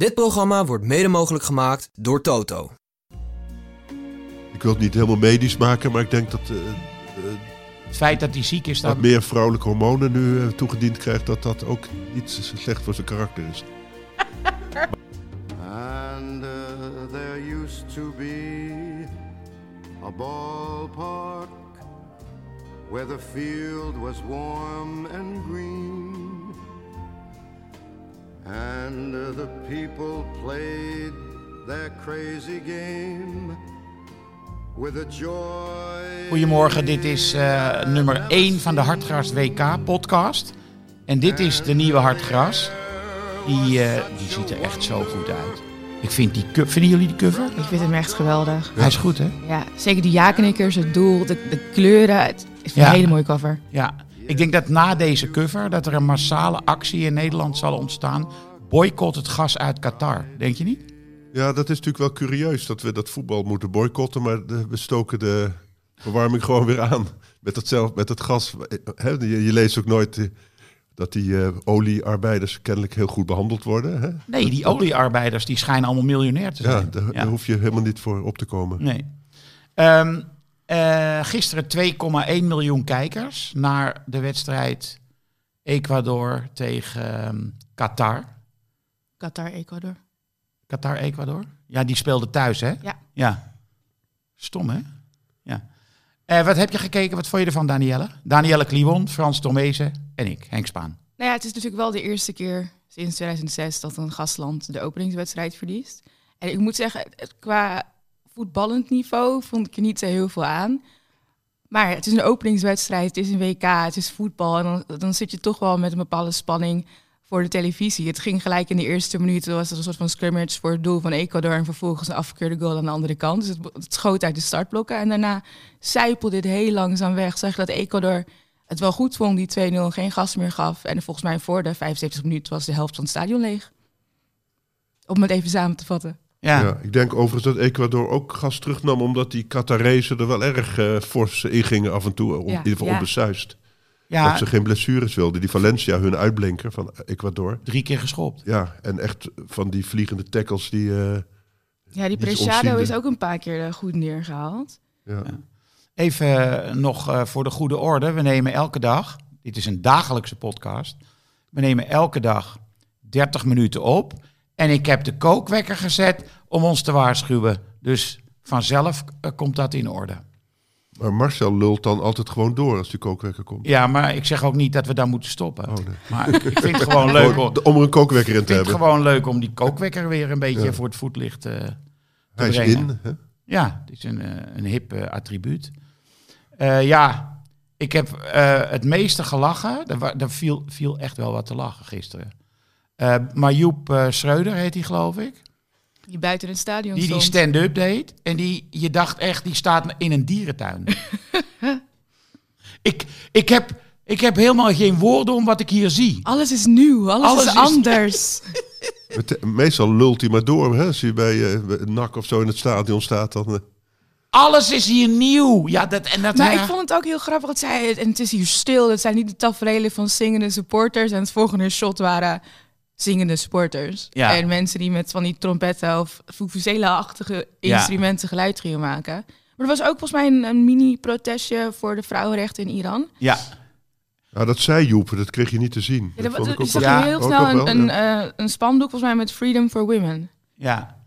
Dit programma wordt mede mogelijk gemaakt door Toto. Ik wil het niet helemaal medisch maken, maar ik denk dat uh, het feit dat hij ziek is, dat meer vrouwelijke hormonen nu uh, toegediend krijgt, dat dat ook niet slecht voor zijn karakter is. And uh, there used to be a ballpark where the field was warm and green. And the people played their crazy game with a joy. Goedemorgen, dit is uh, nummer 1 van de Hartgras WK podcast. En dit is de nieuwe Hartgras. Die, uh, die ziet er echt zo goed uit. Ik vind die Vinden jullie die cover? Ik vind hem echt geweldig. Hij is goed, hè? Ja, zeker de jakenknikkers, het doel, de, de kleuren. Het is een hele mooie cover. Ja, ik denk dat na deze cover dat er een massale actie in Nederland zal ontstaan. Boycott het gas uit Qatar. Denk je niet? Ja, dat is natuurlijk wel curieus dat we dat voetbal moeten boycotten. Maar we stoken de verwarming gewoon weer aan. Met, hetzelfde, met het gas. je, je leest ook nooit eh, dat die uh, oliearbeiders kennelijk heel goed behandeld worden. Hè? Nee, die oliearbeiders die schijnen allemaal miljonair te zijn. Ja, daar, daar hoef je helemaal niet voor op te komen. Nee. Um, uh, gisteren 2,1 miljoen kijkers naar de wedstrijd Ecuador tegen um, Qatar. Qatar-Ecuador. Qatar-Ecuador? Ja, die speelde thuis, hè? Ja. Ja. Stom, hè? Ja. Uh, wat heb je gekeken? Wat vond je ervan, Danielle? Danielle Kliwon, Frans Tomezen en ik, Henk Spaan. Nou ja, het is natuurlijk wel de eerste keer sinds 2006 dat een gastland de openingswedstrijd verliest. En ik moet zeggen, qua voetballend niveau vond ik er niet zo heel veel aan. Maar het is een openingswedstrijd, het is een WK, het is voetbal. En dan, dan zit je toch wel met een bepaalde spanning voor de televisie. Het ging gelijk in de eerste minuten, was het een soort van scrimmage voor het doel van Ecuador. En vervolgens een afgekeurde goal aan de andere kant. Dus het, het schoot uit de startblokken. En daarna zijpelde dit heel langzaam weg. Zeg dat Ecuador het wel goed vond, die 2-0 geen gas meer gaf. En volgens mij voor de 75 minuten was de helft van het stadion leeg. Om het even samen te vatten. Ja. ja. ik denk overigens dat Ecuador ook gas terugnam, omdat die Qatarezen er wel erg uh, fors ingingen af en toe, om, ja. in ieder geval ja. onbesuist. Ja. Dat ze geen blessures wilden. Die Valencia, hun uitblinker van Ecuador. Drie keer geschopt. Ja, en echt van die vliegende tackles die... Uh, ja, die Preciado is ook een paar keer goed neergehaald. Ja. Even nog uh, voor de goede orde. We nemen elke dag, dit is een dagelijkse podcast. We nemen elke dag 30 minuten op. En ik heb de kookwekker gezet om ons te waarschuwen. Dus vanzelf uh, komt dat in orde. Maar Marcel lult dan altijd gewoon door als die kookwekker komt. Ja, maar ik zeg ook niet dat we daar moeten stoppen. Oh, nee. Maar ik vind het gewoon leuk om, om er een kookwekker in te hebben. Ik vind het gewoon leuk om die kookwekker weer een beetje ja. voor het voetlicht uh, te Hij brengen. is in. Hè? Ja, het is een, uh, een hip uh, attribuut. ja, ik heb het meeste gelachen. Er, er viel, viel, echt wel wat te lachen gisteren. maar Joep Schreuder heet hij, geloof ik. Die buiten het stadion Die die stand-up deed. En die, je dacht echt, die staat in een dierentuin. ik, ik, heb, ik heb helemaal geen woorden om wat ik hier zie. Alles is nieuw, alles, alles is, is anders. Meestal lult hij maar door. Hè? Als je bij uh, NAC of zo in het stadion staat, dan... Uh... Alles is hier nieuw. Ja, dat, en dat maar ik vond het ook heel grappig dat zij... En het is hier stil. Het zijn niet de tafereelen van zingende supporters. En het volgende shot waren zingende sporters. Ja. En mensen die met van die trompetten of fufuzela-achtige instrumenten ja. geluid gingen maken. Maar er was ook volgens mij een, een mini-protestje voor de vrouwenrechten in Iran. Ja. Ja, dat zei Joep, dat kreeg je niet te zien. Ja, dat, dat, dat zag je heel snel een, een, ja. uh, een spandoek volgens mij met Freedom for Women. Ja.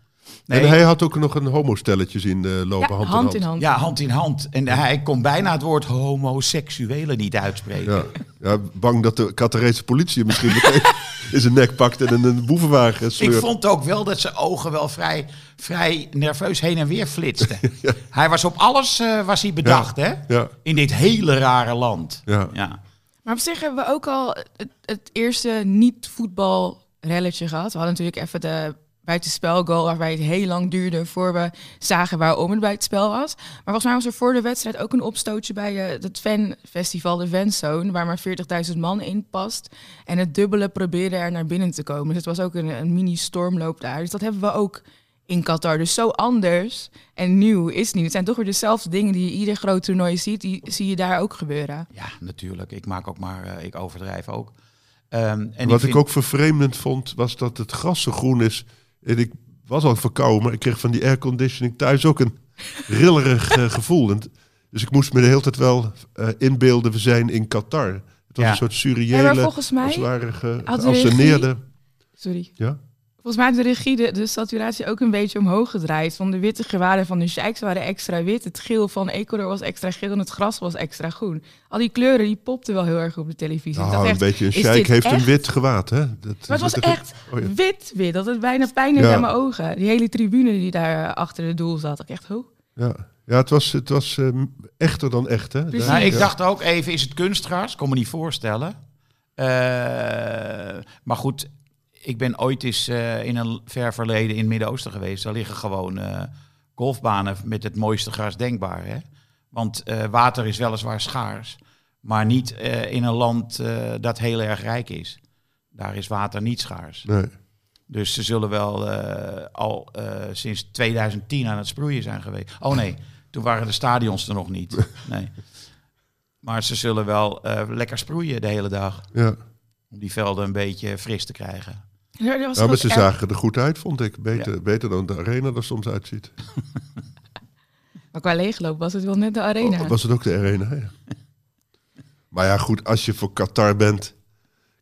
Nee. En hij had ook nog een homostelletje zien uh, lopen, ja, hand, hand, in hand. Ja, hand in hand. En hij kon bijna het woord homoseksuele niet uitspreken. Ja, ja bang dat de Qatarese politie misschien meteen in zijn nek pakt en in een boevenwagen sleurt. Ik vond ook wel dat zijn ogen wel vrij, vrij nerveus heen en weer flitsten. ja. Hij was op alles uh, was hij bedacht, ja. hè? Ja. In dit hele rare land. Ja. ja. Maar op zich hebben we ook al het, het eerste niet-voetbal-relletje gehad. We hadden natuurlijk even de buitenspelgoal, waarbij het heel lang duurde voor we zagen waarom het buitenspel was. Maar volgens mij was er voor de wedstrijd ook een opstootje bij uh, het fanfestival, de Fanzone, waar maar 40.000 man in past. En het dubbele probeerde er naar binnen te komen. Dus het was ook een, een mini-stormloop daar. Dus dat hebben we ook in Qatar. Dus zo anders en nieuw is het niet. Het zijn toch weer dezelfde dingen die je ieder groot toernooi ziet, die zie je daar ook gebeuren. Ja, natuurlijk. Ik maak ook maar, uh, ik overdrijf ook. Um, en Wat ik, vind... ik ook vervreemdend vond, was dat het gras zo groen is En ik was al verkouden, maar ik kreeg van die airconditioning thuis ook een rillerig eh, gevoel. En, dus ik moest me de hele tijd wel eh, inbeelden, we zijn in Qatar. Het was Ja. een soort Ja, surreële, maar volgens mij, als het ware ge, sorry. Ja? Volgens mij heeft de regie de, de saturatie ook een beetje omhoog gedraaid. Van de witte gewaden van de Sheiks waren extra wit. Het geel van Ecuador was extra geel en het gras was extra groen. Al die kleuren die popten wel heel erg op de televisie. Nou, een echt, beetje een is sheik heeft een wit gewaad, hè? Dat, Maar het was echt oh ja. wit wit. Dat het bijna pijn deed Ja. aan mijn ogen. Die hele tribune die daar achter het doel zat. Ik echt, oh. Ja, ja het was, het was eh, echter dan echt, hè? Nou, ik Ja. dacht ook even, is het kunstgras? Kon me niet voorstellen. Eh, maar goed, ik ben ooit eens eh, in een ver verleden in het Midden-Oosten geweest. Daar liggen gewoon eh, golfbanen met het mooiste gras denkbaar. Hè? Want eh, water is weliswaar schaars, maar niet in een land dat heel erg rijk is. Daar is water niet schaars. Nee. Dus ze zullen wel al sinds 2010 aan het sproeien zijn geweest. Oh nee, toen waren de stadions er nog niet. Nee. Maar ze zullen wel lekker sproeien de hele dag. Ja. Om die velden een beetje fris te krijgen. Ja, dat was Ja, maar ze zagen er goed uit, vond ik. Beter, beter dan de arena er soms uitziet. Maar qua leegloop was het wel net de arena. Oh, was het ook de arena? Ja. Maar ja, goed, als je voor Qatar bent,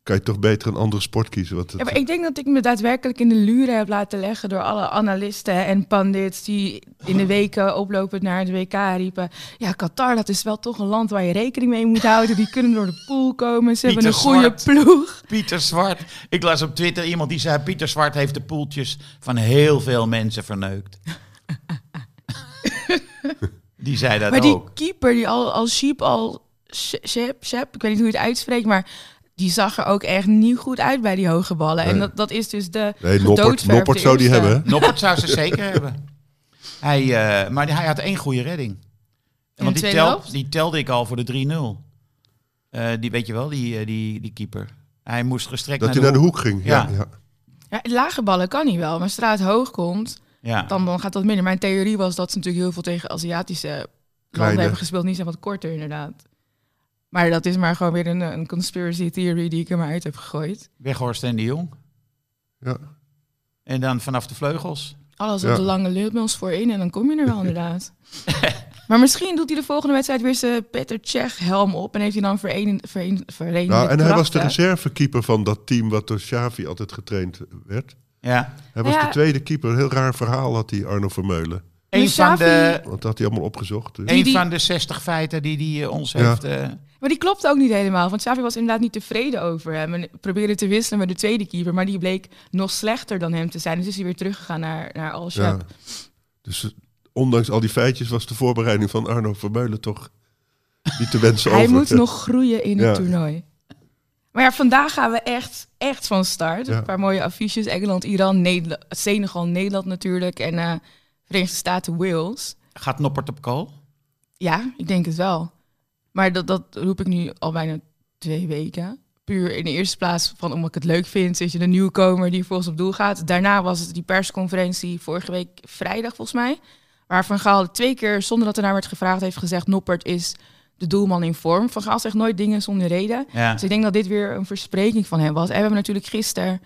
kan je toch beter een andere sport kiezen. Het, Ja, maar ik denk dat ik me daadwerkelijk in de luren heb laten leggen door alle analisten en pandits die in de weken oplopend naar het WK riepen. Ja, Qatar, dat is wel toch een land waar je rekening mee moet houden. Die kunnen door de pool komen. Ze hebben een goede ploeg. Pieter Zwart. Ik las op Twitter iemand die zei... Pieter Zwart heeft de poeltjes van heel veel mensen verneukt. die zei dat maar die ook. keeper, die al, al Sheep, al Shep, Shep, ik weet niet hoe je het uitspreekt, maar die zag er ook echt niet goed uit bij die hoge ballen. En dat, dat is dus de nee, Noppert, Noppert zou die hebben. hè? Noppert zou ze zeker hebben. Hij, eh, maar hij had één goede redding. de Want die, tel, die telde ik al voor de 3-0. Eh, die weet je wel, die, eh, die, die keeper. Hij moest gestrekt Dat naar, hij de naar de hoek. ging. Ja. Ja. Ja. Ja, lage ballen kan hij wel, maar het hoog komt, Ja. dan, dan gaat dat minder. Mijn theorie was dat ze natuurlijk heel veel tegen Aziatische landen Kleine. hebben gespeeld. Die zijn wat korter inderdaad. Maar dat is maar gewoon weer een, een conspiracy theory die ik er maar uit heb gegooid. Weghorst en de Jong. Ja. En dan vanaf de vleugels. Alles Ja. op de lange luchtmils voorin en dan kom je er wel inderdaad. maar misschien doet hij de volgende wedstrijd weer zijn Peter Tsjech helm op en heeft hij dan vereen, vereen, verenigde Nou, en hij was de reservekeeper van dat team wat door Xavi altijd getraind werd. Ja. Hij was Ja. de tweede keeper. Een heel raar verhaal had die Arno Vermeulen. Een van, Xavi- de, Want dat had hij allemaal opgezocht. Dus. een van de 60 feiten die hij ons Ja. heeft... Maar die klopt ook niet helemaal. Want Xavi was inderdaad niet tevreden over hem. En probeerde te wisselen met de tweede keeper. Maar die bleek nog slechter dan hem te zijn. Dus is hij weer teruggegaan naar, naar al Ja. Dus eh, ondanks al die feitjes was de voorbereiding van Arno Vermeulen toch niet te wensen Hij over. moet nog groeien in het Ja. toernooi. Maar ja, vandaag gaan we echt, echt van start. Ja. Een paar mooie affiches. Engeland, Iran, Nederland, Senegal, Nederland natuurlijk. En eh Verenigde Staten, Wales. gaat Noppert op kool? Ja, ik denk het wel. Maar dat, dat roep ik nu al bijna twee weken. Puur in de eerste plaats van omdat ik het leuk vind. Is je de nieuwkomer die volgens op doel gaat. Daarna was het die persconferentie vorige week vrijdag volgens mij. Waar Van Gaal twee keer zonder dat er naar werd gevraagd heeft gezegd... Noppert is de doelman in vorm. Van Gaal zegt nooit dingen zonder reden. Ja. Dus ik denk dat dit weer een verspreking van hem was. En we hebben natuurlijk gisteren...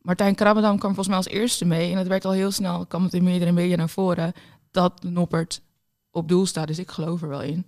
Martijn Krabbedam kwam volgens mij als eerste mee. En dat werd al heel snel, kwam het in meerdere media naar voren... dat Noppert op doel staat. Dus ik geloof er wel in.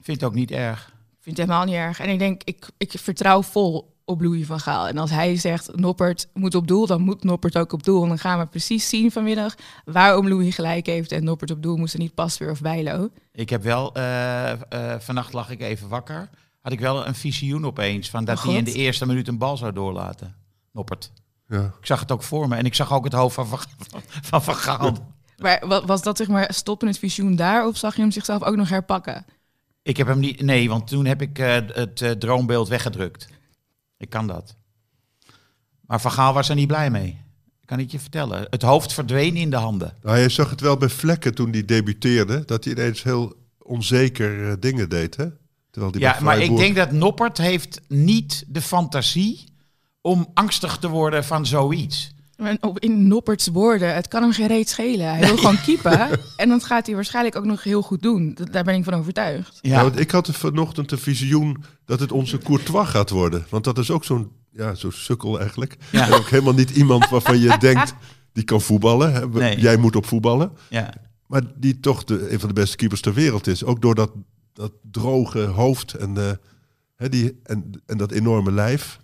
Vind het ook niet erg. Ik vind het helemaal niet erg. En ik denk, ik, ik vertrouw vol op Louis van Gaal. En als hij zegt, Noppert moet op doel, dan moet Noppert ook op doel. En dan gaan we precies zien vanmiddag waarom Louis gelijk heeft. En Noppert op doel moest er niet Pasveer of Bijlo. Ik heb wel, eh, eh, vannacht lag ik even wakker. Had ik wel een visioen opeens van dat Oh, hij in de eerste minuut een bal zou doorlaten. Noppert. Ja. Ik zag het ook voor me en ik zag ook het hoofd van Van, van, van Gaal. Maar wa- was dat zeg maar stoppen het visioen daar? Of zag je hem zichzelf ook nog herpakken? Ik heb hem niet, nee, want toen heb ik eh, het eh, droombeeld weggedrukt. Ik kan dat. Maar Van Gaal was er niet blij mee. Ik kan het je vertellen. Het hoofd verdween in de handen. Nou, je zag het wel bij Vlekken toen hij debuteerde. Dat hij ineens heel onzeker eh, dingen deed. Hè? Terwijl hij Ja, maar ik denk dat Noppert heeft niet de fantasie om angstig te worden van zoiets. In Nopperts woorden, het kan hem geen reet schelen. Hij wil gewoon keepen. En dat gaat hij waarschijnlijk ook nog heel goed doen. Daar ben ik van overtuigd. Ja. want ik had vanochtend een visioen dat het onze Courtois gaat worden. Want dat is ook zo'n ja, zo sukkel eigenlijk. Ja. En ook helemaal niet iemand waarvan je denkt, die kan voetballen. Hè? We- Nee. Jij moet op voetballen. Ja. Maar die toch de, een van de beste keepers ter wereld is. Ook door dat, dat droge hoofd en, eh, hè, die, en, en dat enorme lijf.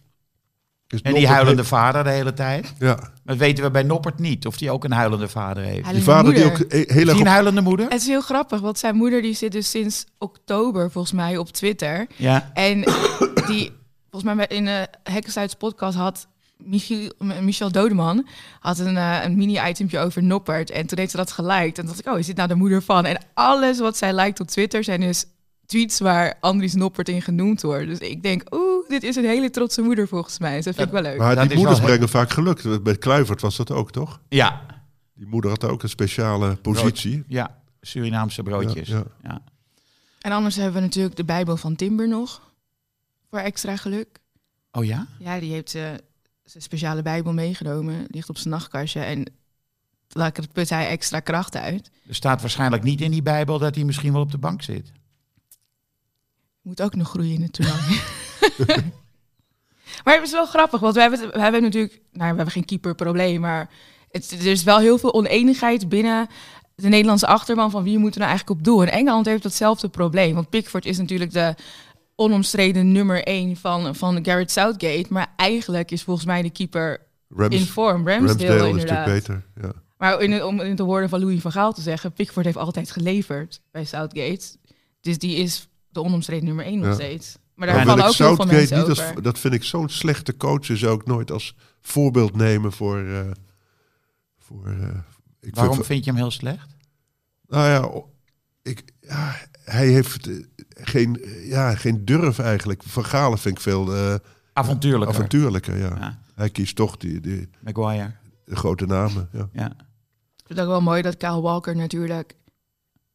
Dus En die huilende vader de hele tijd. Ja, Maar weten we bij Noppert niet of die ook een huilende vader heeft. Die vader die ook heel erg een huilende moeder? Het is heel grappig, want zijn moeder die zit dus sinds oktober volgens mij op Twitter. Ja. En die, volgens mij met- in de Hekkenstuits podcast had Michiel, Michel Dodeman had een, eh, een mini-itempje over Noppert. En toen heeft ze dat geliked. En dacht ik, oh, is dit nou de moeder van? En alles wat zij liked op Twitter zijn dus tweets waar Andries Noppert in genoemd wordt. Dus ik denk, oeh, dit is een hele trotse moeder volgens mij. Dus dat vind ik wel leuk. Maar Dat die moeders brengen vaak geluk. Bij Kluivert was dat ook, toch? Ja. Die moeder had ook een speciale positie. Ja. Surinaamse broodjes. Ja, Ja, ja. En anders hebben we natuurlijk de Bijbel van Timber nog. Voor extra geluk. Oh ja? Ja, die heeft eh, zijn speciale Bijbel meegenomen. Ligt op zijn nachtkastje. En daar put hij extra kracht uit. Er staat waarschijnlijk niet in die Bijbel dat hij misschien wel op de bank zit. Moet ook nog groeien in het toernooi. maar het is wel grappig, want we hebben, we hebben natuurlijk... Nou, we hebben geen keeperprobleem, maar... Het, er is wel heel veel oneenigheid binnen de Nederlandse achterban... van wie moeten we nou eigenlijk op doel. En Engeland heeft datzelfde probleem. Want Pickford is natuurlijk de onomstreden nummer één van, van Garrett Southgate. Maar eigenlijk is volgens mij de keeper Rams, in vorm. Ramsdale, Ramsdale is inderdaad. natuurlijk beter. Ja. Maar in, om in de woorden van Louis van Gaal te zeggen, Pickford heeft altijd geleverd bij Southgate. Dus die is de onomstreden nummer één nog Ja. steeds. Maar daar wil vallen ook heel veel Southgate mensen niet over. als, dat vind ik zo'n slechte coach. Zou ook nooit als voorbeeld nemen voor. eh, voor eh, ik Waarom vind, vind je hem heel slecht? nou ja, ik, ja, hij heeft eh, geen, ja, geen durf eigenlijk. Van Galen vind ik veel eh, Avontuurlijker. avontuurlijker. Ja. Ja. Hij kiest toch die, die, Maguire. de grote namen. Ja. Ja. Ik vind het ook wel mooi dat Kyle Walker natuurlijk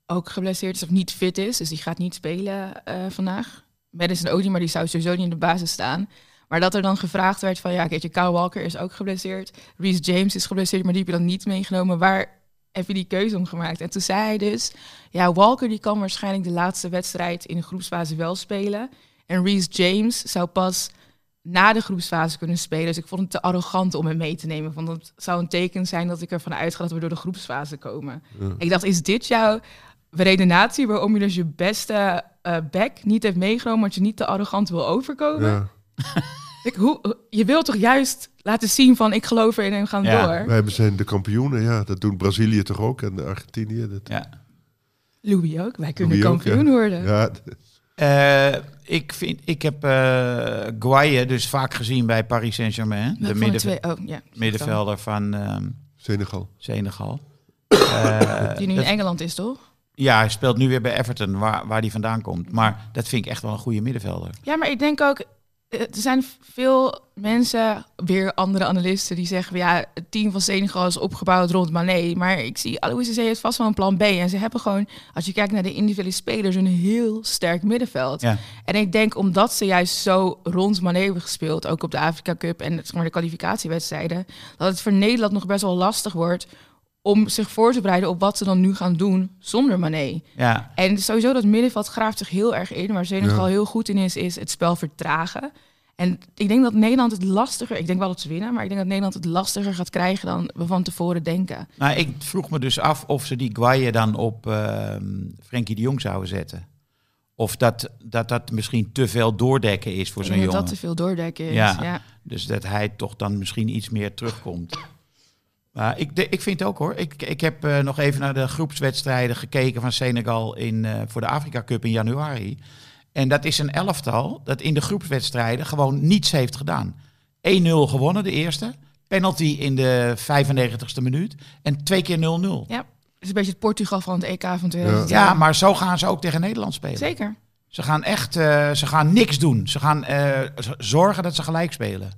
ook geblesseerd is of niet fit is. Dus die gaat niet spelen eh, vandaag. Madison ook niet, maar die zou sowieso niet in de basis staan. Maar dat er dan gevraagd werd van, ja, kijk, je, Kyle Walker is ook geblesseerd. Reece James is geblesseerd, maar die heb je dan niet meegenomen. Waar heb je die keuze om gemaakt? En toen zei hij dus, ja, Walker die kan waarschijnlijk de laatste wedstrijd in de groepsfase wel spelen. En Reece James zou pas na de groepsfase kunnen spelen. Dus ik vond het te arrogant om hem mee te nemen. Want dat zou een teken zijn dat ik ervan uitga dat we door de groepsfase komen. Ja. Ik dacht, is dit jouw redenatie waarom je dus je beste eh back niet heeft meegenomen, want je niet te arrogant wil overkomen? Ja. Ik, hoe, je wilt toch juist laten zien van ik geloof erin en we gaan Ja. door. Wij zijn de kampioenen. Ja. Dat doen Brazilië toch ook en Argentinië. Dat, ja. Louis ook, wij kunnen Louis ook, kampioen ja. worden. ja, Eh, ik, vind, ik heb eh Guaye dus vaak gezien bij Paris Saint-Germain. De van middenve- twee, oh, ja, middenvelder van ehm, Senegal. Senegal. Eh, Die nu dat- in Engeland is, toch? Ja, hij speelt nu weer bij Everton, waar, waar hij vandaan komt. Maar dat vind ik echt wel een goede middenvelder. Ja, maar ik denk ook, eh, er zijn veel mensen, weer andere analisten, die zeggen, ja, het team van Senegal is opgebouwd rond Mané. Maar ik zie, Alois heeft vast wel een plan B. En ze hebben gewoon, als je kijkt naar de individuele spelers, een heel sterk middenveld. Ja. En ik denk, omdat ze juist zo rond Mané hebben gespeeld, ook op de Afrika Cup en zeg maar, de kwalificatiewedstrijden, dat het voor Nederland nog best wel lastig wordt om zich voor te bereiden op wat ze dan nu gaan doen zonder Mané. Ja, En sowieso dat middenveld graaft zich heel erg in. Waar Senegal Ja. heel goed in is, is het spel vertragen. En ik denk dat Nederland het lastiger... Ik denk wel dat ze winnen, maar ik denk dat Nederland het lastiger gaat krijgen dan we van tevoren denken. nou, ik vroeg me dus af of ze die Guaye dan op ehm Frenkie de Jong zouden zetten. Of dat, dat dat misschien te veel doordekken is voor zo'n jongen. dat te veel doordekken is. Ja. Ja. Dus dat hij toch dan misschien iets meer terugkomt. Maar ik, de- ik vind ook hoor. Ik, ik heb eh, nog even naar de groepswedstrijden gekeken van Senegal in, eh, voor de Afrika Cup in januari. En dat is een elftal dat in de groepswedstrijden gewoon niets heeft gedaan. 1-0 gewonnen, de eerste. Penalty in de 95ste minuut. En twee keer 0-0. ja. Het is een beetje het Portugal van het EK van 2000. Ja, maar zo gaan ze ook tegen Nederland spelen. Zeker. Ze gaan echt, eh, ze gaan niks doen. Ze gaan eh, zorgen dat ze gelijk spelen.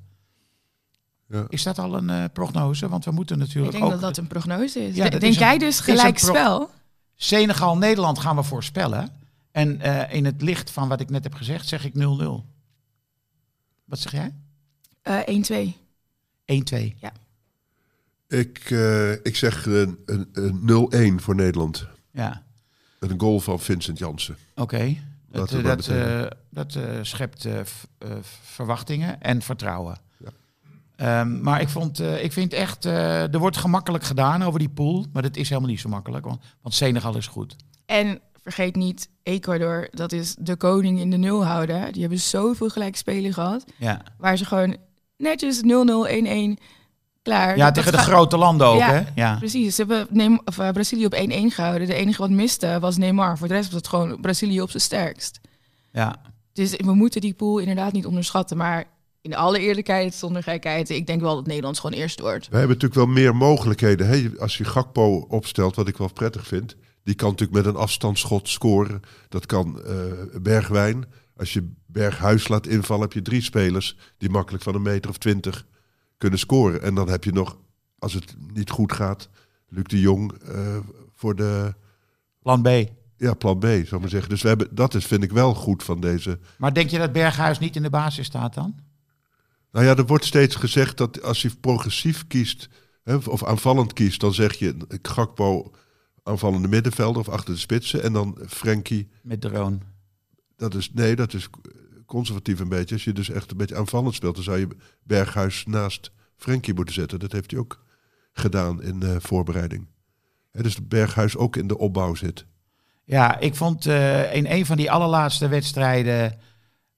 Ja. Is dat al een eh, prognose? Want we moeten Ik natuurlijk denk ook... dat dat een prognose is. Ja, De- dat denk is een- jij dus gelijk pro- spel? Senegal-Nederland gaan we voorspellen. En eh, in het licht van wat ik net heb gezegd, zeg ik 0-0. Wat zeg jij? Eh 1-2. 1-2. Ik, eh, ik zeg een, een, een 0-1 voor Nederland. Ja, Met een goal van Vincent Jansen. oké. Dat, maar dat, eh, dat eh, schept verwachtingen en vertrouwen. Ehm, maar ik, vond, eh, ik vind echt, eh, er wordt gemakkelijk gedaan over die pool. Maar dat is helemaal niet zo makkelijk, want, want Senegal is goed. En vergeet niet, Ecuador, dat is de koning in de nul houden. Die hebben zoveel gelijkspelen gehad. Ja, Waar ze gewoon netjes 0-0, 1-1, klaar. ja Dat tegen de gaat- grote landen ook, Ja. hè? Ja. Precies, ze hebben Neym- of, eh, Brazilië op 1-1 gehouden. De enige wat miste was Neymar. Voor de rest was het gewoon Brazilië op zijn sterkst. ja. Dus we moeten die pool inderdaad niet onderschatten. Maar in alle eerlijkheid, zonder gekheid, ik denk wel dat Nederland gewoon eerst wordt. Wij hebben natuurlijk wel meer mogelijkheden. Hè? Als je Gakpo opstelt, wat ik wel prettig vind. Die kan natuurlijk met een afstandsschot scoren. Dat kan eh, Bergwijn. Als je Berghuis laat invallen, heb je drie spelers die makkelijk van een meter of twintig kunnen scoren. En dan heb je nog, als het niet goed gaat, Luc de Jong eh, voor de Plan B. ja, plan B, zou ik maar zeggen. Dus we hebben, dat is, vind ik wel goed van deze. Maar denk je dat Berghuis niet in de basis staat dan? Nou ja, er wordt steeds gezegd dat als je progressief kiest, hè, of aanvallend kiest, dan zeg je Gakpo aanvallende middenvelder of achter de spitsen. En dan Frenkie, Met Drone. dat is, nee, dat is conservatief een beetje. Als je dus echt een beetje aanvallend speelt, dan zou je Berghuis naast Frenkie moeten zetten. Dat heeft hij ook gedaan in de voorbereiding. Hè, dus Berghuis ook in de opbouw zit. Ja, ik vond eh, in een van die allerlaatste wedstrijden,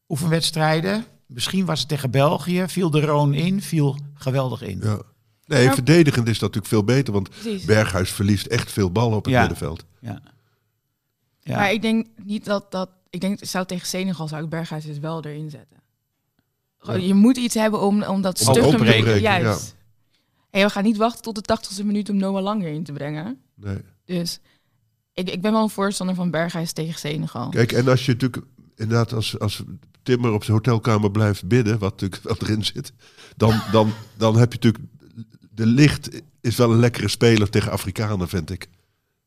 oefenwedstrijden, misschien was het tegen België, viel de Roon in, viel geweldig in. Ja. Nee, Ja. verdedigend is dat natuurlijk veel beter, want Precies. Berghuis verliest echt veel ballen op het Ja. middenveld. Ja. Ja. Maar ik denk niet dat dat... Ik denk, zou tegen Senegal zou ik Berghuis dus wel erin zetten. Ja. Je moet iets hebben om, om dat een te breken, Juist. En we gaan niet wachten tot de 80ste minuut om Noah Lang erin te brengen. Nee. Dus ik, ik ben wel een voorstander van Berghuis tegen Senegal. Kijk, en als je natuurlijk inderdaad als, als Timmer op zijn hotelkamer blijft bidden, wat natuurlijk wel erin zit, dan, dan, dan heb je natuurlijk de licht is wel een lekkere speler tegen Afrikanen, vind ik.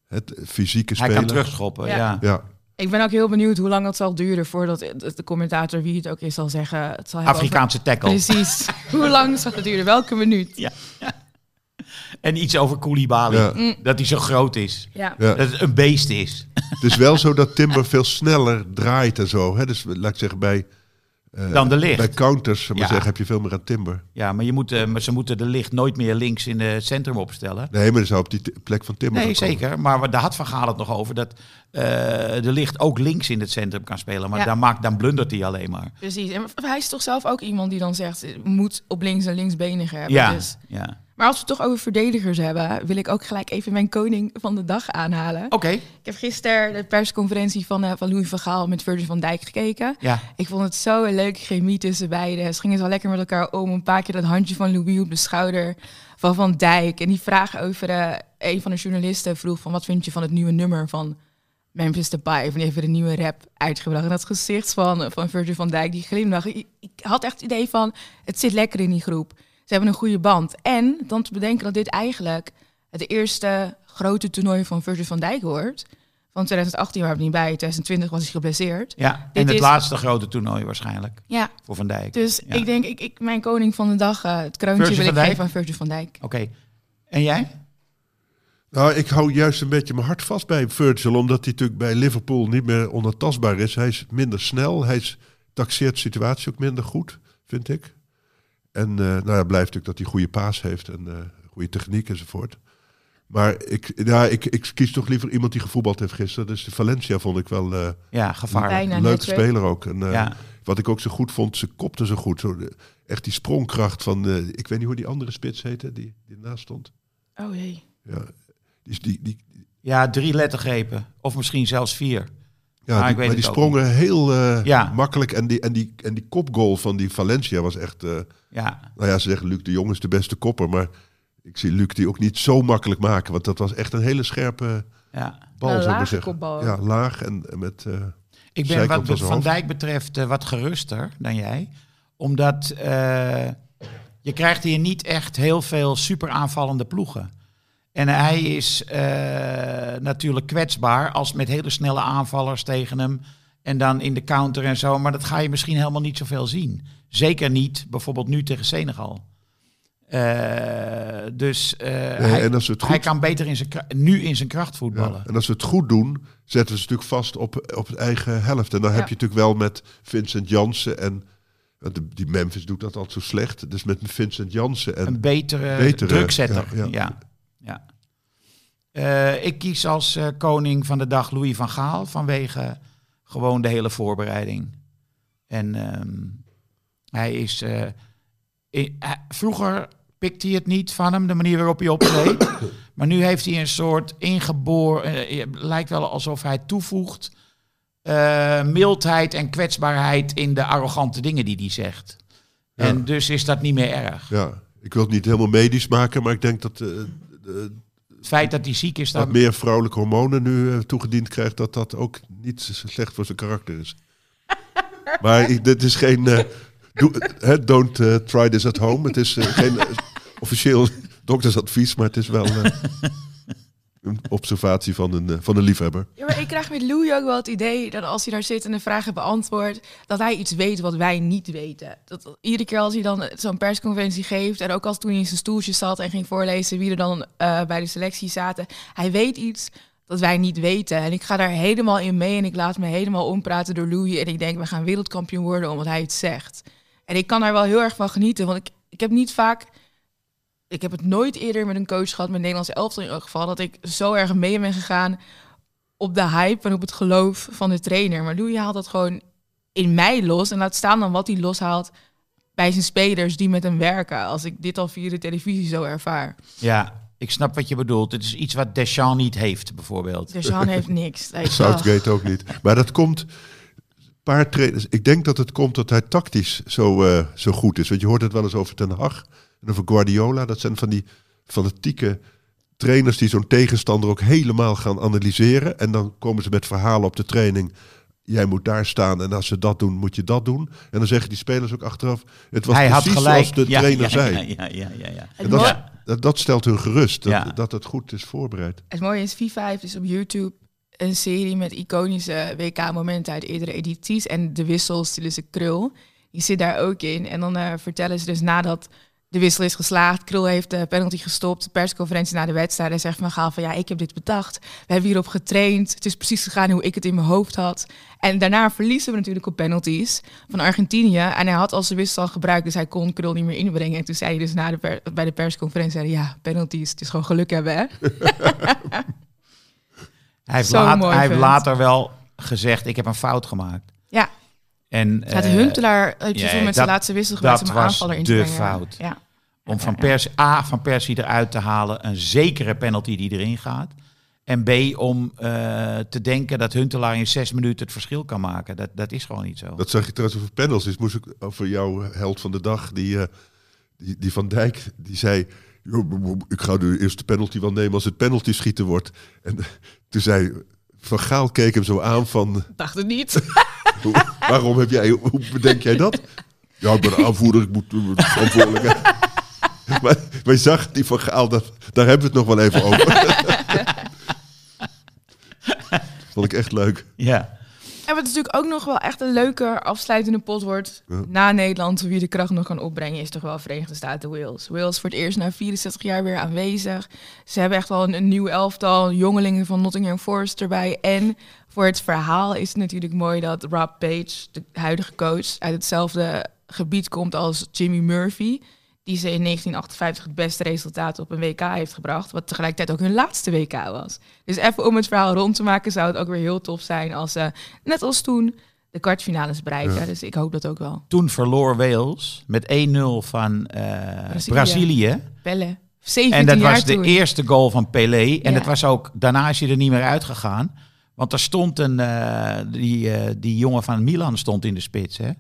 Het fysieke Hij speler. kan terugschoppen, Ja. ja. Ja, Ik ben ook heel benieuwd hoe lang het zal duren voordat de commentator, wie het ook is, zal zeggen... Het zal Afrikaanse tackle. Precies. hoe lang zal het duren? Welke minuut? Ja. En iets over Koulibaly. Ja. Mm. Dat hij zo groot is. Ja. ja. Dat het een beest is. Het is wel zo dat Timber veel sneller draait en zo. Hè? Dus laat ik zeggen, bij, eh, Dan de licht. bij counters zou ik maar Ja. zeggen, heb je veel meer aan Timber. Ja, maar, je moet, eh, maar ze moeten de licht nooit meer links in het centrum opstellen. Nee, maar dan zou op die plek van Timber Nee, zeker. Maar daar had Van Gaal het nog over. Dat eh, de licht ook links in het centrum kan spelen. Maar Ja. dan, maakt, dan blundert hij alleen maar. Precies. En hij is toch zelf ook iemand die dan zegt, moet op links en linksbenigen hebben. Ja, Dus. ja. Maar als we het toch over verdedigers hebben, wil ik ook gelijk even mijn koning van de dag aanhalen. Oké, Ik heb gisteren de persconferentie van, eh, van Louis van Gaal met Virgil van Dijk gekeken. ja. Ik vond het zo een leuke chemie tussen beiden. Ze gingen zo lekker met elkaar om. Een paar keer dat handje van Louis op de schouder van Van Dijk. En die vraag over eh, een van de journalisten vroeg van... wat vind je van het nieuwe nummer van Memphis Depay? Heeft weer een nieuwe rap uitgebracht. En dat gezicht van, van Virgil van Dijk, die glimlach. Ik, ik had echt het idee van, het zit lekker in die groep. Ze hebben een goede band. En dan te bedenken dat dit eigenlijk het eerste grote toernooi van Virgil van Dijk wordt. Van 2018 waren we niet bij, 2020 was hij geblesseerd. ja. En Dit het is- laatste grote toernooi waarschijnlijk. Ja, Voor Van Dijk. dus Ja. ik denk, ik, ik, mijn koning van de dag, eh, het kroontje Virgil wil ik geven aan Virgil van Dijk. Oké. En jij? Nou, ik hou juist een beetje mijn hart vast bij Virgil, omdat hij natuurlijk bij Liverpool niet meer onontastbaar is. Hij is minder snel, hij is, taxeert de situatie ook minder goed, vind ik. En eh, nou ja, blijft natuurlijk dat hij goede paas heeft en eh, goede techniek enzovoort. Maar ik, ja, ik, ik kies toch liever iemand die gevoetbald heeft gisteren. Dus de Valencia vond ik wel eh, Ja, gevaarlijk. Een leuke speler ook. En, eh, Ja. Wat ik ook zo goed vond, ze kopte zo goed. Zo, de- echt die sprongkracht van, eh, ik weet niet hoe die andere spits heette, die, die ernaast stond. Oh jee. Ja, die, die, die, Ja, drie lettergrepen. Of misschien zelfs vier. Ja, Maar die, ik weet maar die het ook sprongen heel eh, Ja. makkelijk. En die, en, die, en die kopgoal van die Valencia was echt... eh, Ja, nou ja, ze zeggen Luc de Jong is de beste kopper. Maar ik zie Luc die ook niet zo makkelijk maken. Want dat was echt een hele scherpe ja. bal, Een zou ik maar lage zeggen. kopbal. Ja, laag en en met... eh, Ik ben wat van hoofd. Dijk betreft wat geruster dan jij. Omdat eh, je krijgt hier niet echt heel veel super aanvallende ploegen. En hij is eh, natuurlijk kwetsbaar als met hele snelle aanvallers tegen hem. En dan in de counter en zo. Maar dat ga je misschien helemaal niet zoveel zien. Zeker niet bijvoorbeeld nu tegen Senegal. Eh, dus eh, Nee, hij, en als kan beter in zijn, nu in zijn kracht ja, voetballen. en als we het goed doen, zetten ze natuurlijk vast op, op het eigen helft. En dan heb je natuurlijk wel met Vincent Jansen en die Memphis doet dat altijd zo slecht. Dus met Vincent Jansen en een betere, betere, drukzetter. ja, Ja, ja. Eh, ik kies als eh, koning van de dag Louis van Gaal vanwege gewoon de hele voorbereiding. En ehm, hij is. eh, vroeger pikte hij het niet van hem, de manier waarop hij optreedt. maar nu heeft hij een soort ingeboren. het lijkt wel alsof hij toevoegt. mildheid en kwetsbaarheid in de arrogante dingen die hij zegt. Ja. En dus is dat niet meer erg. ja, ik wil het niet helemaal medisch maken, maar ik denk dat de- Het feit dat hij ziek is, wat dat meer vrouwelijke hormonen nu eh, toegediend krijgt, dat dat ook niet slecht voor zijn karakter is. maar ik, dit is geen. eh, don't eh, try this at home. Het is geen officieel doktersadvies, maar het is wel een observatie van een, eh, van een liefhebber. Ja, maar ik krijg met Louis ook wel het idee dat als hij daar zit en de vragen beantwoordt, dat hij iets weet wat wij niet weten. Dat iedere keer als hij dan zo'n persconferentie geeft en ook als toen hij in zijn stoeltje zat en ging voorlezen wie er dan eh, bij de selectie zaten, hij weet iets dat wij niet weten. En ik ga daar helemaal in mee en ik laat me helemaal ompraten door Louis en ik denk we gaan wereldkampioen worden omdat hij het zegt. En ik kan daar wel heel erg van genieten, want ik, ik heb niet vaak ik heb het nooit eerder met een coach gehad, met Nederlands elftal in elk geval, dat ik zo erg mee ben gegaan op de hype en op het geloof van de trainer. Maar Louis haalt dat gewoon in mij los en laat staan dan wat hij loshaalt bij zijn spelers die met hem werken. Als ik dit al via de televisie zo ervaar. Ja, ik snap wat je bedoelt. Het is iets wat Deschamps niet heeft, bijvoorbeeld. Deschamps heeft niks. Southgate ook niet. Maar dat komt. Paar trainers. Ik denk dat het komt dat hij tactisch zo, eh, zo goed is. Want je hoort het wel eens over Ten Hag en over Guardiola. Dat zijn van die fanatieke trainers die zo'n tegenstander ook helemaal gaan analyseren. En dan komen ze met verhalen op de training. Jij moet daar staan en als ze dat doen, moet je dat doen. En dan zeggen die spelers ook achteraf. Het was hij had precies gelijk. zoals de Ja, trainer ja, zei. Ja, ja, ja, ja, ja. Het, En dat, mooie, dat, dat stelt hun gerust. Dat, Ja. dat het goed is voorbereid. het mooie is, FIFA heeft dus op YouTube een serie met iconische WK-momenten uit eerdere edities. En de wissels, dus de krul, die zit daar ook in. En dan eh, vertellen ze dus nadat de wissel is geslaagd, Krul heeft de penalty gestopt, de persconferentie na de wedstrijd. En zegt Van Gaal van ja, ik heb dit bedacht. We hebben hierop getraind. Het is precies gegaan hoe ik het in mijn hoofd had. En daarna verliezen we natuurlijk op penalties van Argentinië. En hij had al zijn wissel al gebruikt, dus hij kon Krul niet meer inbrengen. En toen zei hij dus na de per- bij de persconferentie, hij, ja, penalties, het is gewoon geluk hebben hè. Hij heeft, laat- hij later wel gezegd, ik heb een fout gemaakt. Ja, En, het eh, Huntelaar heeft ja, dus met dat- zijn laatste wissel gebruikt dat om aanvaller in te de brengen. fout. Ja. Om van. Persie, A, van Persie eruit te halen, een zekere penalty die erin gaat. En B, om eh, te denken dat Huntelaar in zes minuten het verschil kan maken. Dat, dat is gewoon niet zo. Dat zag je trouwens over panels. Is moest ik over jouw held van de dag, die, eh, die, die Van Dijk, die zei: "Jo, ik ga de eerste penalty wel nemen als het penalty schieten wordt. En toen zei Van Gaal keek hem zo aan van: Dacht het niet. "Hoe- waarom heb jij, hoe bedenk jij dat? Ja, ik ben de aanvoerder, ik moet uh, verantwoordelijk. maar, maar je zag die Van Gaal, dat, daar hebben we het nog wel even over. Vond ik echt leuk. Ja. En wat natuurlijk ook nog wel echt een leuke afsluitende pot wordt Ja. na Nederland, wie de kracht nog kan opbrengen, is toch wel Verenigde Staten Wales. Wales voor het eerst na 64 jaar weer aanwezig. Ze hebben echt wel een, een nieuw elftal, jongelingen van Nottingham Forest erbij. En voor het verhaal is het natuurlijk mooi dat Rob Page, de huidige coach, uit hetzelfde gebied komt als Jimmy Murphy. Die ze in 1958 het beste resultaat op een WK heeft gebracht. Wat tegelijkertijd ook hun laatste WK was. Dus even om het verhaal rond te maken, zou het ook weer heel tof zijn als ze, net als toen, de kwartfinales bereiken. Ja. Dus ik hoop dat ook wel. Toen verloor Wales met 1-0 van eh, Brazilië. Brazilië. Pelle. 17 En dat jaar was de eerste goal van Pelé. En Ja. dat was ook, daarna is hij er niet meer uitgegaan. Want er stond een, eh, die, eh, die jongen van Milan stond in de spits. Hè?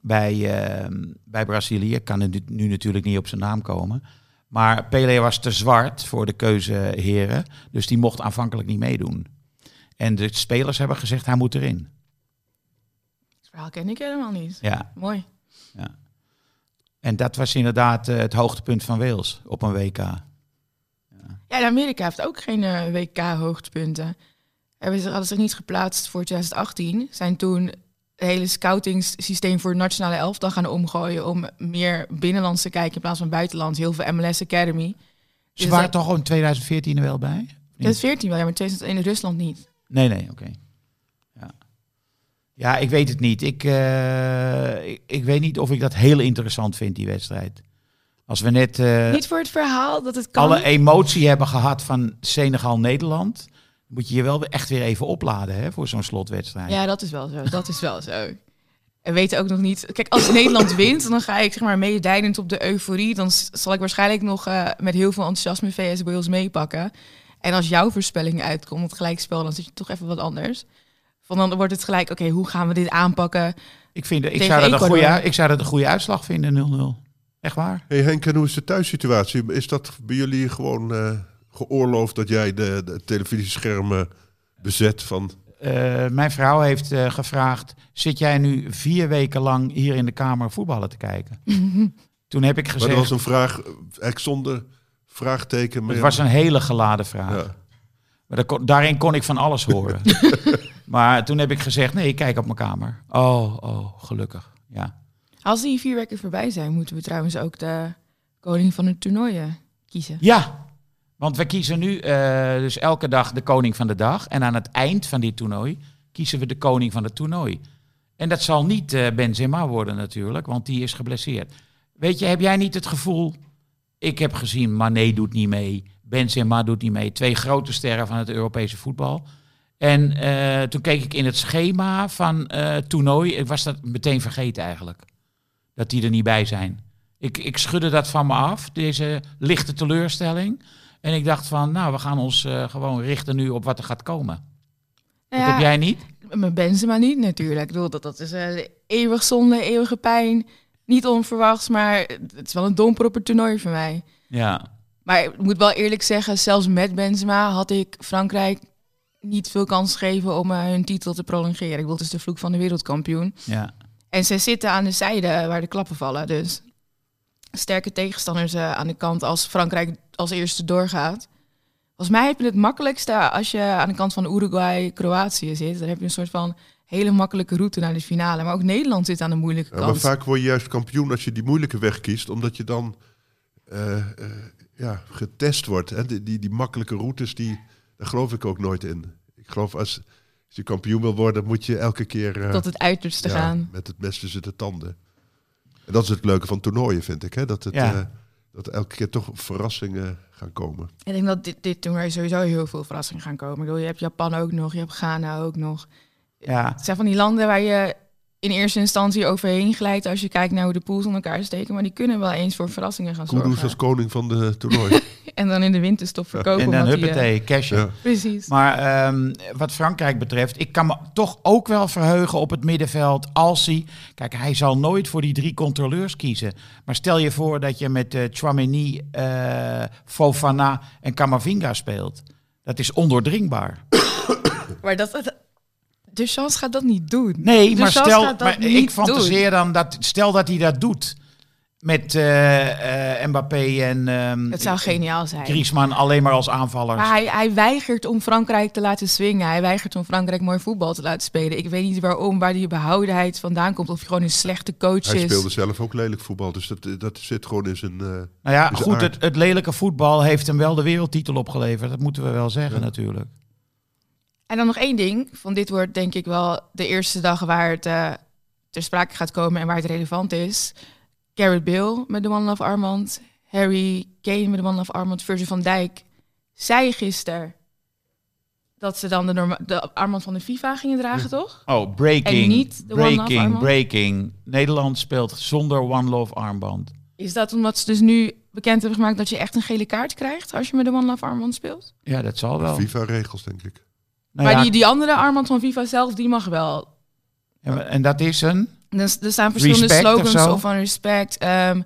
Bij, eh, bij Brazilië. Ik kan er nu- natuurlijk niet op zijn naam komen. Maar Pelé was te zwart voor de keuzeheren. Dus die mocht aanvankelijk niet meedoen. En de spelers hebben gezegd, hij moet erin. Het verhaal ken ik helemaal niet. Ja. Mooi. En dat was inderdaad eh, het hoogtepunt van Wales op een WK. Ja, en Amerika heeft ook geen eh, WK-hoogtepunten. Hebben ze hadden zich niet geplaatst voor 2018. Zijn toen hele scoutingssysteem voor het nationale elftal gaan omgooien om meer binnenlands te kijken in plaats van buitenlands. Heel veel MLS Academy. Ze Dus waren dat- toch in 2014 er wel bij? Dat is 14 wel, ja, maar 2000 in Rusland niet. Nee, nee, oké. Ja. ja, ik weet het niet. Ik, eh, ik, ik weet niet of ik dat heel interessant vind, die wedstrijd. Als we net eh, niet voor het verhaal dat het kan. alle emotie hebben gehad van Senegal-Nederland, moet je je wel echt weer even opladen hè, voor zo'n slotwedstrijd. Ja, dat is wel zo. Dat is wel zo. En weten ook nog niet. Kijk, als Nederland wint, dan ga ik zeg maar op de euforie. Dan zal ik waarschijnlijk nog eh, met heel veel enthousiasme VS Wales meepakken. En als jouw voorspelling uitkomt, het gelijkspel, dan zit je toch even wat anders. Van dan wordt het gelijk, oké, hoe gaan we dit aanpakken? Ik, vind, ik, zou dat een goede, ik zou dat een goede uitslag vinden, 0-0. Echt waar? Hey Henk, en hoe is de thuissituatie? Is dat bij jullie gewoon eh, geoorloofd dat jij de, de televisieschermen bezet van... Eh, mijn vrouw heeft eh, gevraagd: zit jij nu vier weken lang hier in de kamer voetballen te kijken? Toen heb ik Maar gezegd: dat was een vraag, eigenlijk zonder vraagteken. Maar het was een hele geladen vraag. ja. Maar daar kon- daarin kon ik van alles horen. maar toen heb ik gezegd: nee, ik kijk op mijn kamer. Oh, oh, gelukkig. Ja. Als die vier weken voorbij zijn, moeten we trouwens ook de koning van het toernooi eh, kiezen. ja, want we kiezen nu eh, dus elke dag de koning van de dag. En aan het eind van dit toernooi kiezen we de koning van het toernooi. En dat zal niet eh, Benzema worden natuurlijk, want die is geblesseerd. Weet je, heb jij niet het gevoel... Ik heb gezien, Mané doet niet mee, Benzema doet niet mee. Twee grote sterren van het Europese voetbal. En eh, toen keek ik in het schema van toernooi. Ik was dat meteen vergeten eigenlijk. Dat die er niet bij zijn. Ik, ik schudde dat van me af, deze lichte teleurstelling. En ik dacht van, nou, we gaan ons eh, gewoon richten nu op wat er gaat komen. Nou Dat heb jij niet? Met Benzema niet natuurlijk. Ik bedoel, dat, dat is eh, eeuwig zonde, eeuwige pijn. Niet onverwachts, maar het is wel een domper op het toernooi voor mij. Ja. Maar ik moet wel eerlijk zeggen, zelfs met Benzema had ik Frankrijk niet veel kans gegeven om eh, hun titel te prolongeren. Ik bedoel, het is de vloek van de wereldkampioen. Ja. En ze zitten aan de zijde waar de klappen vallen. Dus sterke tegenstanders eh, aan de kant als Frankrijk als eerste doorgaat. Volgens mij heb je het makkelijkste als je aan de kant van Uruguay, Kroatië zit. Dan heb je een soort van hele makkelijke route naar de finale. Maar ook Nederland zit aan de moeilijke Ja, maar kant. vaak word je juist kampioen als je die moeilijke weg kiest, omdat je dan eh, eh, ja, getest wordt. Die, die, die makkelijke routes, die, daar geloof ik ook nooit in. Ik geloof als, als je kampioen wil worden, moet je elke keer Tot het uiterste ja, gaan. met het mes tussen de tanden. En dat is het leuke van toernooien, vind ik. Hè? Dat, het, Ja. eh, dat elke keer toch verrassingen gaan komen. Ik denk dat dit, dit toernooi sowieso heel veel verrassingen gaan komen. Ik bedoel, je hebt Japan ook nog, je hebt Ghana ook nog. Ja. Het zijn van die landen waar je in eerste instantie overheen glijdt als je kijkt naar hoe de pools in elkaar steken. Maar die kunnen wel eens voor verrassingen gaan Kudus zorgen. als koning van de toernooi. En dan in de winterstop verkopen. En dan die, eh, huppatee, cashen. ja. Precies. Maar ehm, wat Frankrijk betreft, ik kan me toch ook wel verheugen op het middenveld als hij... Kijk, hij zal nooit voor die drie controleurs kiezen. Maar stel je voor dat je met eh Chouameni, eh, Fofana en Camavinga speelt. Dat is ondoordringbaar. Maar dat, dat, de chance gaat dat niet doen. Nee, De maar stel, maar ik fantaseer dan dat, stel dat hij dat doet met eh, eh, Mbappé en ehm Het zou geniaal zijn. Griezmann alleen maar als aanvallers. Maar hij, hij weigert om Frankrijk te laten swingen. Hij weigert om Frankrijk mooi voetbal te laten spelen. Ik weet niet waarom, waar die behoudenheid vandaan komt. Of hij gewoon een slechte coach Hij is. speelde zelf ook lelijk voetbal, dus dat, dat zit gewoon in zijn... eh, Nou ja, goed, het, het lelijke voetbal heeft hem wel de wereldtitel opgeleverd. Dat moeten we wel zeggen Ja. natuurlijk. En dan nog één ding. Van dit wordt denk ik wel de eerste dag waar het ter sprake gaat komen en waar het relevant is. Garrett Bale met de One Love Armband. Harry Kane met de One Love Armband. Virgil van Dijk zei gisteren dat ze dan de, norma- de armband van de FIFA gingen dragen, toch? Oh, breaking, En niet de One Love breaking, armband? breaking. Nederland speelt zonder One Love armband. Is dat omdat ze dus nu bekend hebben gemaakt dat je echt een gele kaart krijgt als je met de One Love Armband speelt? Ja, dat zal wel. FIFA-regels, denk ik. Nou maar ja, die, die andere armband van FIFA zelf, die mag wel. en- En dat is een... Er, er staan verschillende Respect slogans of van respect. ehm,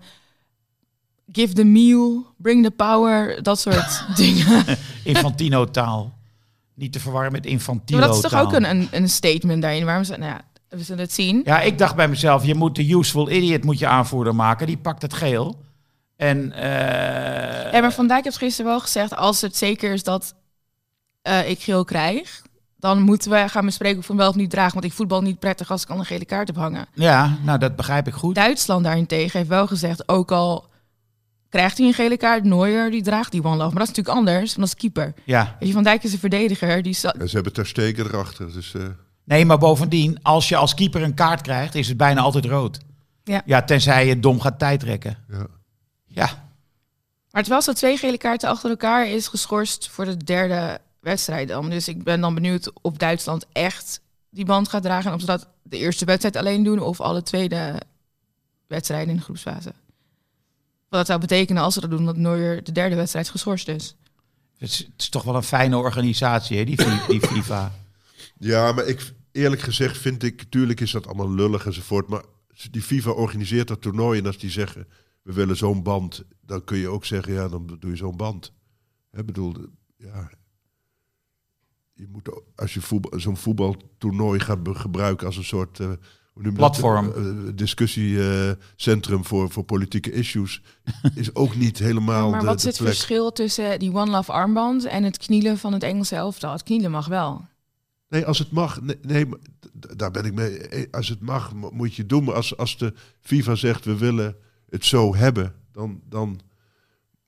give the meal, bring the power, dat soort dingen. Infantino taal. Niet te verwarren met infantilo maar dat is toch taal. ook een, een, een statement daarin. Waarom ze, nou ja, we zullen het zien. Ja, ik dacht bij mezelf, je moet de useful idiot moet je aanvoerder maken. Die pakt het geel. En eh, Ja, maar Van Dijk heeft gisteren wel gezegd, als het zeker is dat eh, ik geel krijg, dan moeten we gaan bespreken of we hem wel of niet dragen. Want ik voetbal niet prettig als ik al een gele kaart heb hangen. Ja, nou dat begrijp ik goed. Duitsland daarentegen heeft wel gezegd, ook al krijgt hij een gele kaart, Neuer die draagt die one love. Maar dat is natuurlijk anders, want als keeper. Ja. Weet je, Van Dijk is een verdediger. Die ze hebben ter steken erachter. Dus, eh, Nee, maar bovendien, als je als keeper een kaart krijgt, is het bijna altijd rood. Ja. Ja, tenzij je dom gaat tijdrekken. ja. Ja, Maar het was dat twee gele kaarten achter elkaar is geschorst voor de derde wedstrijd dan. Dus ik ben dan benieuwd of Duitsland echt die band gaat dragen. En of ze dat de eerste wedstrijd alleen doen of alle tweede wedstrijden in de groepsfase. Wat dat zou betekenen als ze dat doen, dat Neuer de derde wedstrijd geschorst is. het is, het is toch wel een fijne organisatie, hè, die, die FIFA. ja, maar ik, eerlijk gezegd vind ik... Tuurlijk is dat allemaal lullig enzovoort. Maar die FIFA organiseert dat toernooi. En als die zeggen, we willen zo'n band... dan kun je ook zeggen, ja, dan doe je zo'n band. Ik bedoel, ja... Je moet, ook- als je voetbal, zo'n voetbaltoernooi gaat be- gebruiken als een soort... eh, hoe noem je dat? Platform. Eh, eh, discussiecentrum voor, voor politieke issues... is ook niet helemaal maar de, wat de is het plek. verschil tussen die One Love armband en het knielen van het Engelse elftal? Het knielen mag wel. Nee, als het mag. Nee, daar ben ik mee. eh, Als het mag, mo- moet je het doen. Maar als, als de FIFA zegt we willen het zo hebben, dan, dan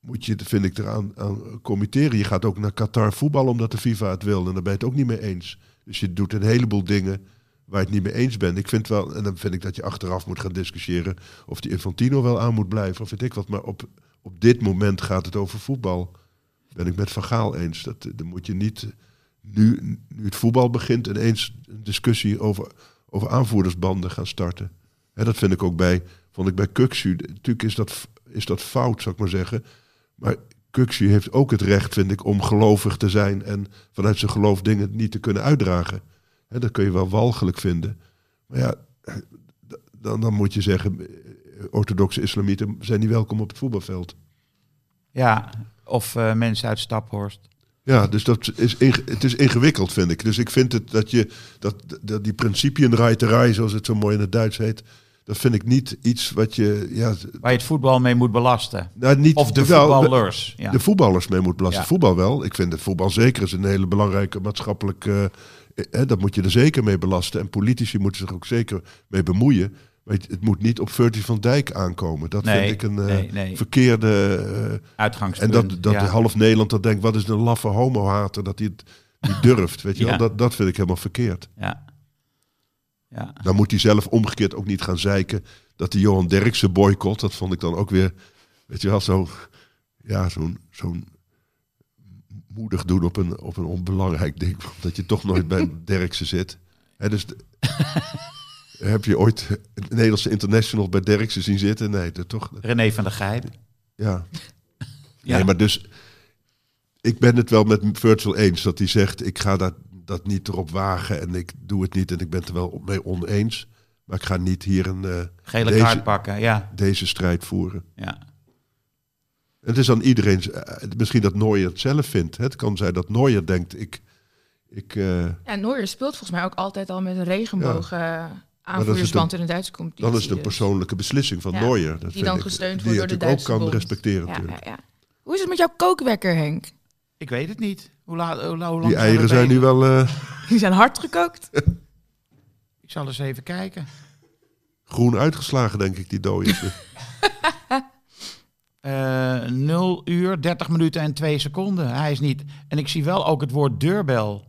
moet je, vind ik, eraan aan committeren. Je gaat ook naar Qatar voetballen omdat de FIFA het wil. En daar ben je het ook niet mee eens. Dus je doet een heleboel dingen waar je het niet mee eens bent. Ik vind wel, en dan vind ik dat je achteraf moet gaan discussiëren of die Infantino wel aan moet blijven of weet ik wat. Maar op, op dit moment gaat het over voetbal. Ben ik met Van Gaal eens. Dat, dan moet je niet nu, nu het voetbal begint, ineens een discussie over, over aanvoerdersbanden gaan starten. Hè, dat vind ik ook bij, vond ik bij Kuxu. Natuurlijk is dat, is dat fout, zou ik maar zeggen. Maar Kuxu heeft ook het recht, vind ik, om gelovig te zijn en vanuit zijn geloof dingen niet te kunnen uitdragen. Dat kun je wel walgelijk vinden. Maar ja, dan, dan moet je zeggen, orthodoxe islamieten zijn niet welkom op het voetbalveld. Ja, of eh, mensen uit Staphorst. Ja, dus dat is het is ingewikkeld, vind ik. Dus ik vind het dat je dat, dat die principienreiterij, zoals het zo mooi in het Duits heet, dat vind ik niet iets wat je ja, Waar je het voetbal mee moet belasten. nou, niet Of de wel, voetballers. Ja. de voetballers mee moet belasten. Ja. Voetbal wel. Ik vind het voetbal zeker is een hele belangrijke maatschappelijk. eh, eh, dat moet je er zeker mee belasten. En politici moeten zich ook zeker mee bemoeien. Maar het, het moet niet op Virgil van Dijk aankomen. Dat Nee, vind ik een eh, nee, nee. verkeerde. eh, en Uitgangspunt. dat, dat ja. half Nederland dan denkt, wat is een laffe homohater dat hij het niet durft. Weet je wel? Dat, dat vind ik helemaal verkeerd. Ja. Ja. Dan moet hij zelf omgekeerd ook niet gaan zeiken dat die Johan Derksen boycott. Dat vond ik dan ook weer, weet je wel, zo, ja, zo'n zo'n moedig doen op een, op een onbelangrijk ding. Dat je toch nooit bij Derksen zit. Hè, dus de- heb je ooit een Nederlandse international bij Derksen zien zitten? Nee, dat toch. René van der Gijp. Ja. Ja. Nee, maar dus ik ben het wel met Virgil eens dat hij zegt ik ga dat, dat niet erop wagen en ik doe het niet en ik ben het er wel mee oneens. Maar ik ga niet hier een, eh, Gele Deze- kaart pakken. Ja. deze strijd voeren. ja. Het is aan iedereen, eh, misschien dat Neuer het zelf vindt. Het kan zijn dat Neuer denkt ik, ik eh, Ja, speelt volgens mij ook altijd al met een regenboog het aanvoerdersband in de Duitse competitie. dan is het een dus. persoonlijke beslissing van Ja, Neuer. Dat die dan ik, gesteund die wordt door de ik ook Duitse kan bond. respecteren Ja, natuurlijk. ja, ja. Hoe is het met jouw kookwekker, Henk? Ik weet het niet. Hoe, la, hoe, la- hoe lang Die eieren zijn nu wel eh, Die zijn hard gekookt. Ik zal eens even kijken. groen uitgeslagen, denk ik, die dooiers. Eh 0 uur, 30 minuten en 2 seconden. Hij is niet. En ik zie wel ook het woord deurbel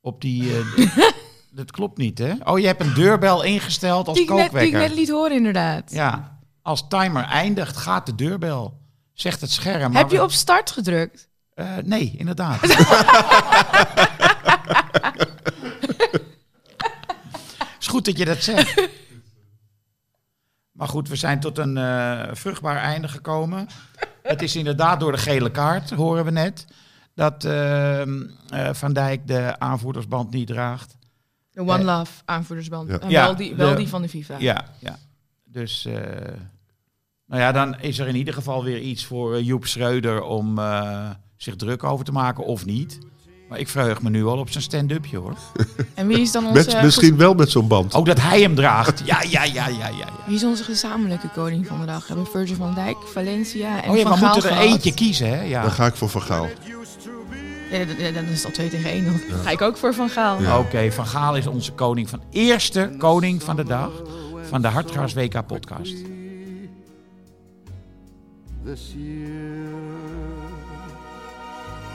op die. eh, dat klopt niet, hè? Oh, je hebt een deurbel ingesteld als Die ik, net, die ik kookwekker. net liet horen, inderdaad. Ja, als timer eindigt, gaat de deurbel. Zegt het scherm. maar Heb je op start gedrukt? Eh, nee, inderdaad. is goed dat je dat zegt. Maar goed, we zijn tot een eh, vruchtbaar einde gekomen. Het is inderdaad door de gele kaart, horen we net, dat ehm, eh, Van Dijk de aanvoerdersband niet draagt. De One Love aanvoerdersband. Ja. En wel, die, wel de- die van de FIFA. Ja, ja. Dus, eh, nou ja, dan is er in ieder geval weer iets voor Joep Schreuder om eh, zich druk over te maken of niet. Maar ik verheug me nu al op zijn stand-upje hoor. En wie is dan onze, Met, misschien wel met zo'n band. Ook dat hij hem draagt. Ja, ja, ja, ja, ja. ja. wie is onze gezamenlijke koning van de dag? We hebben Virgil van Dijk, Valencia en Oh ja, Van we Gaal moeten er gehad. eentje kiezen hè. Dan Ja. ga ik voor Van Gaal. Ja, dan- dan is het al 2 tegen 1. Dan ga ik ook voor Van Gaal. Ja. Oké, Van Gaal is onze koning van eerste koning van de dag van de Hartgras WK podcast. this year.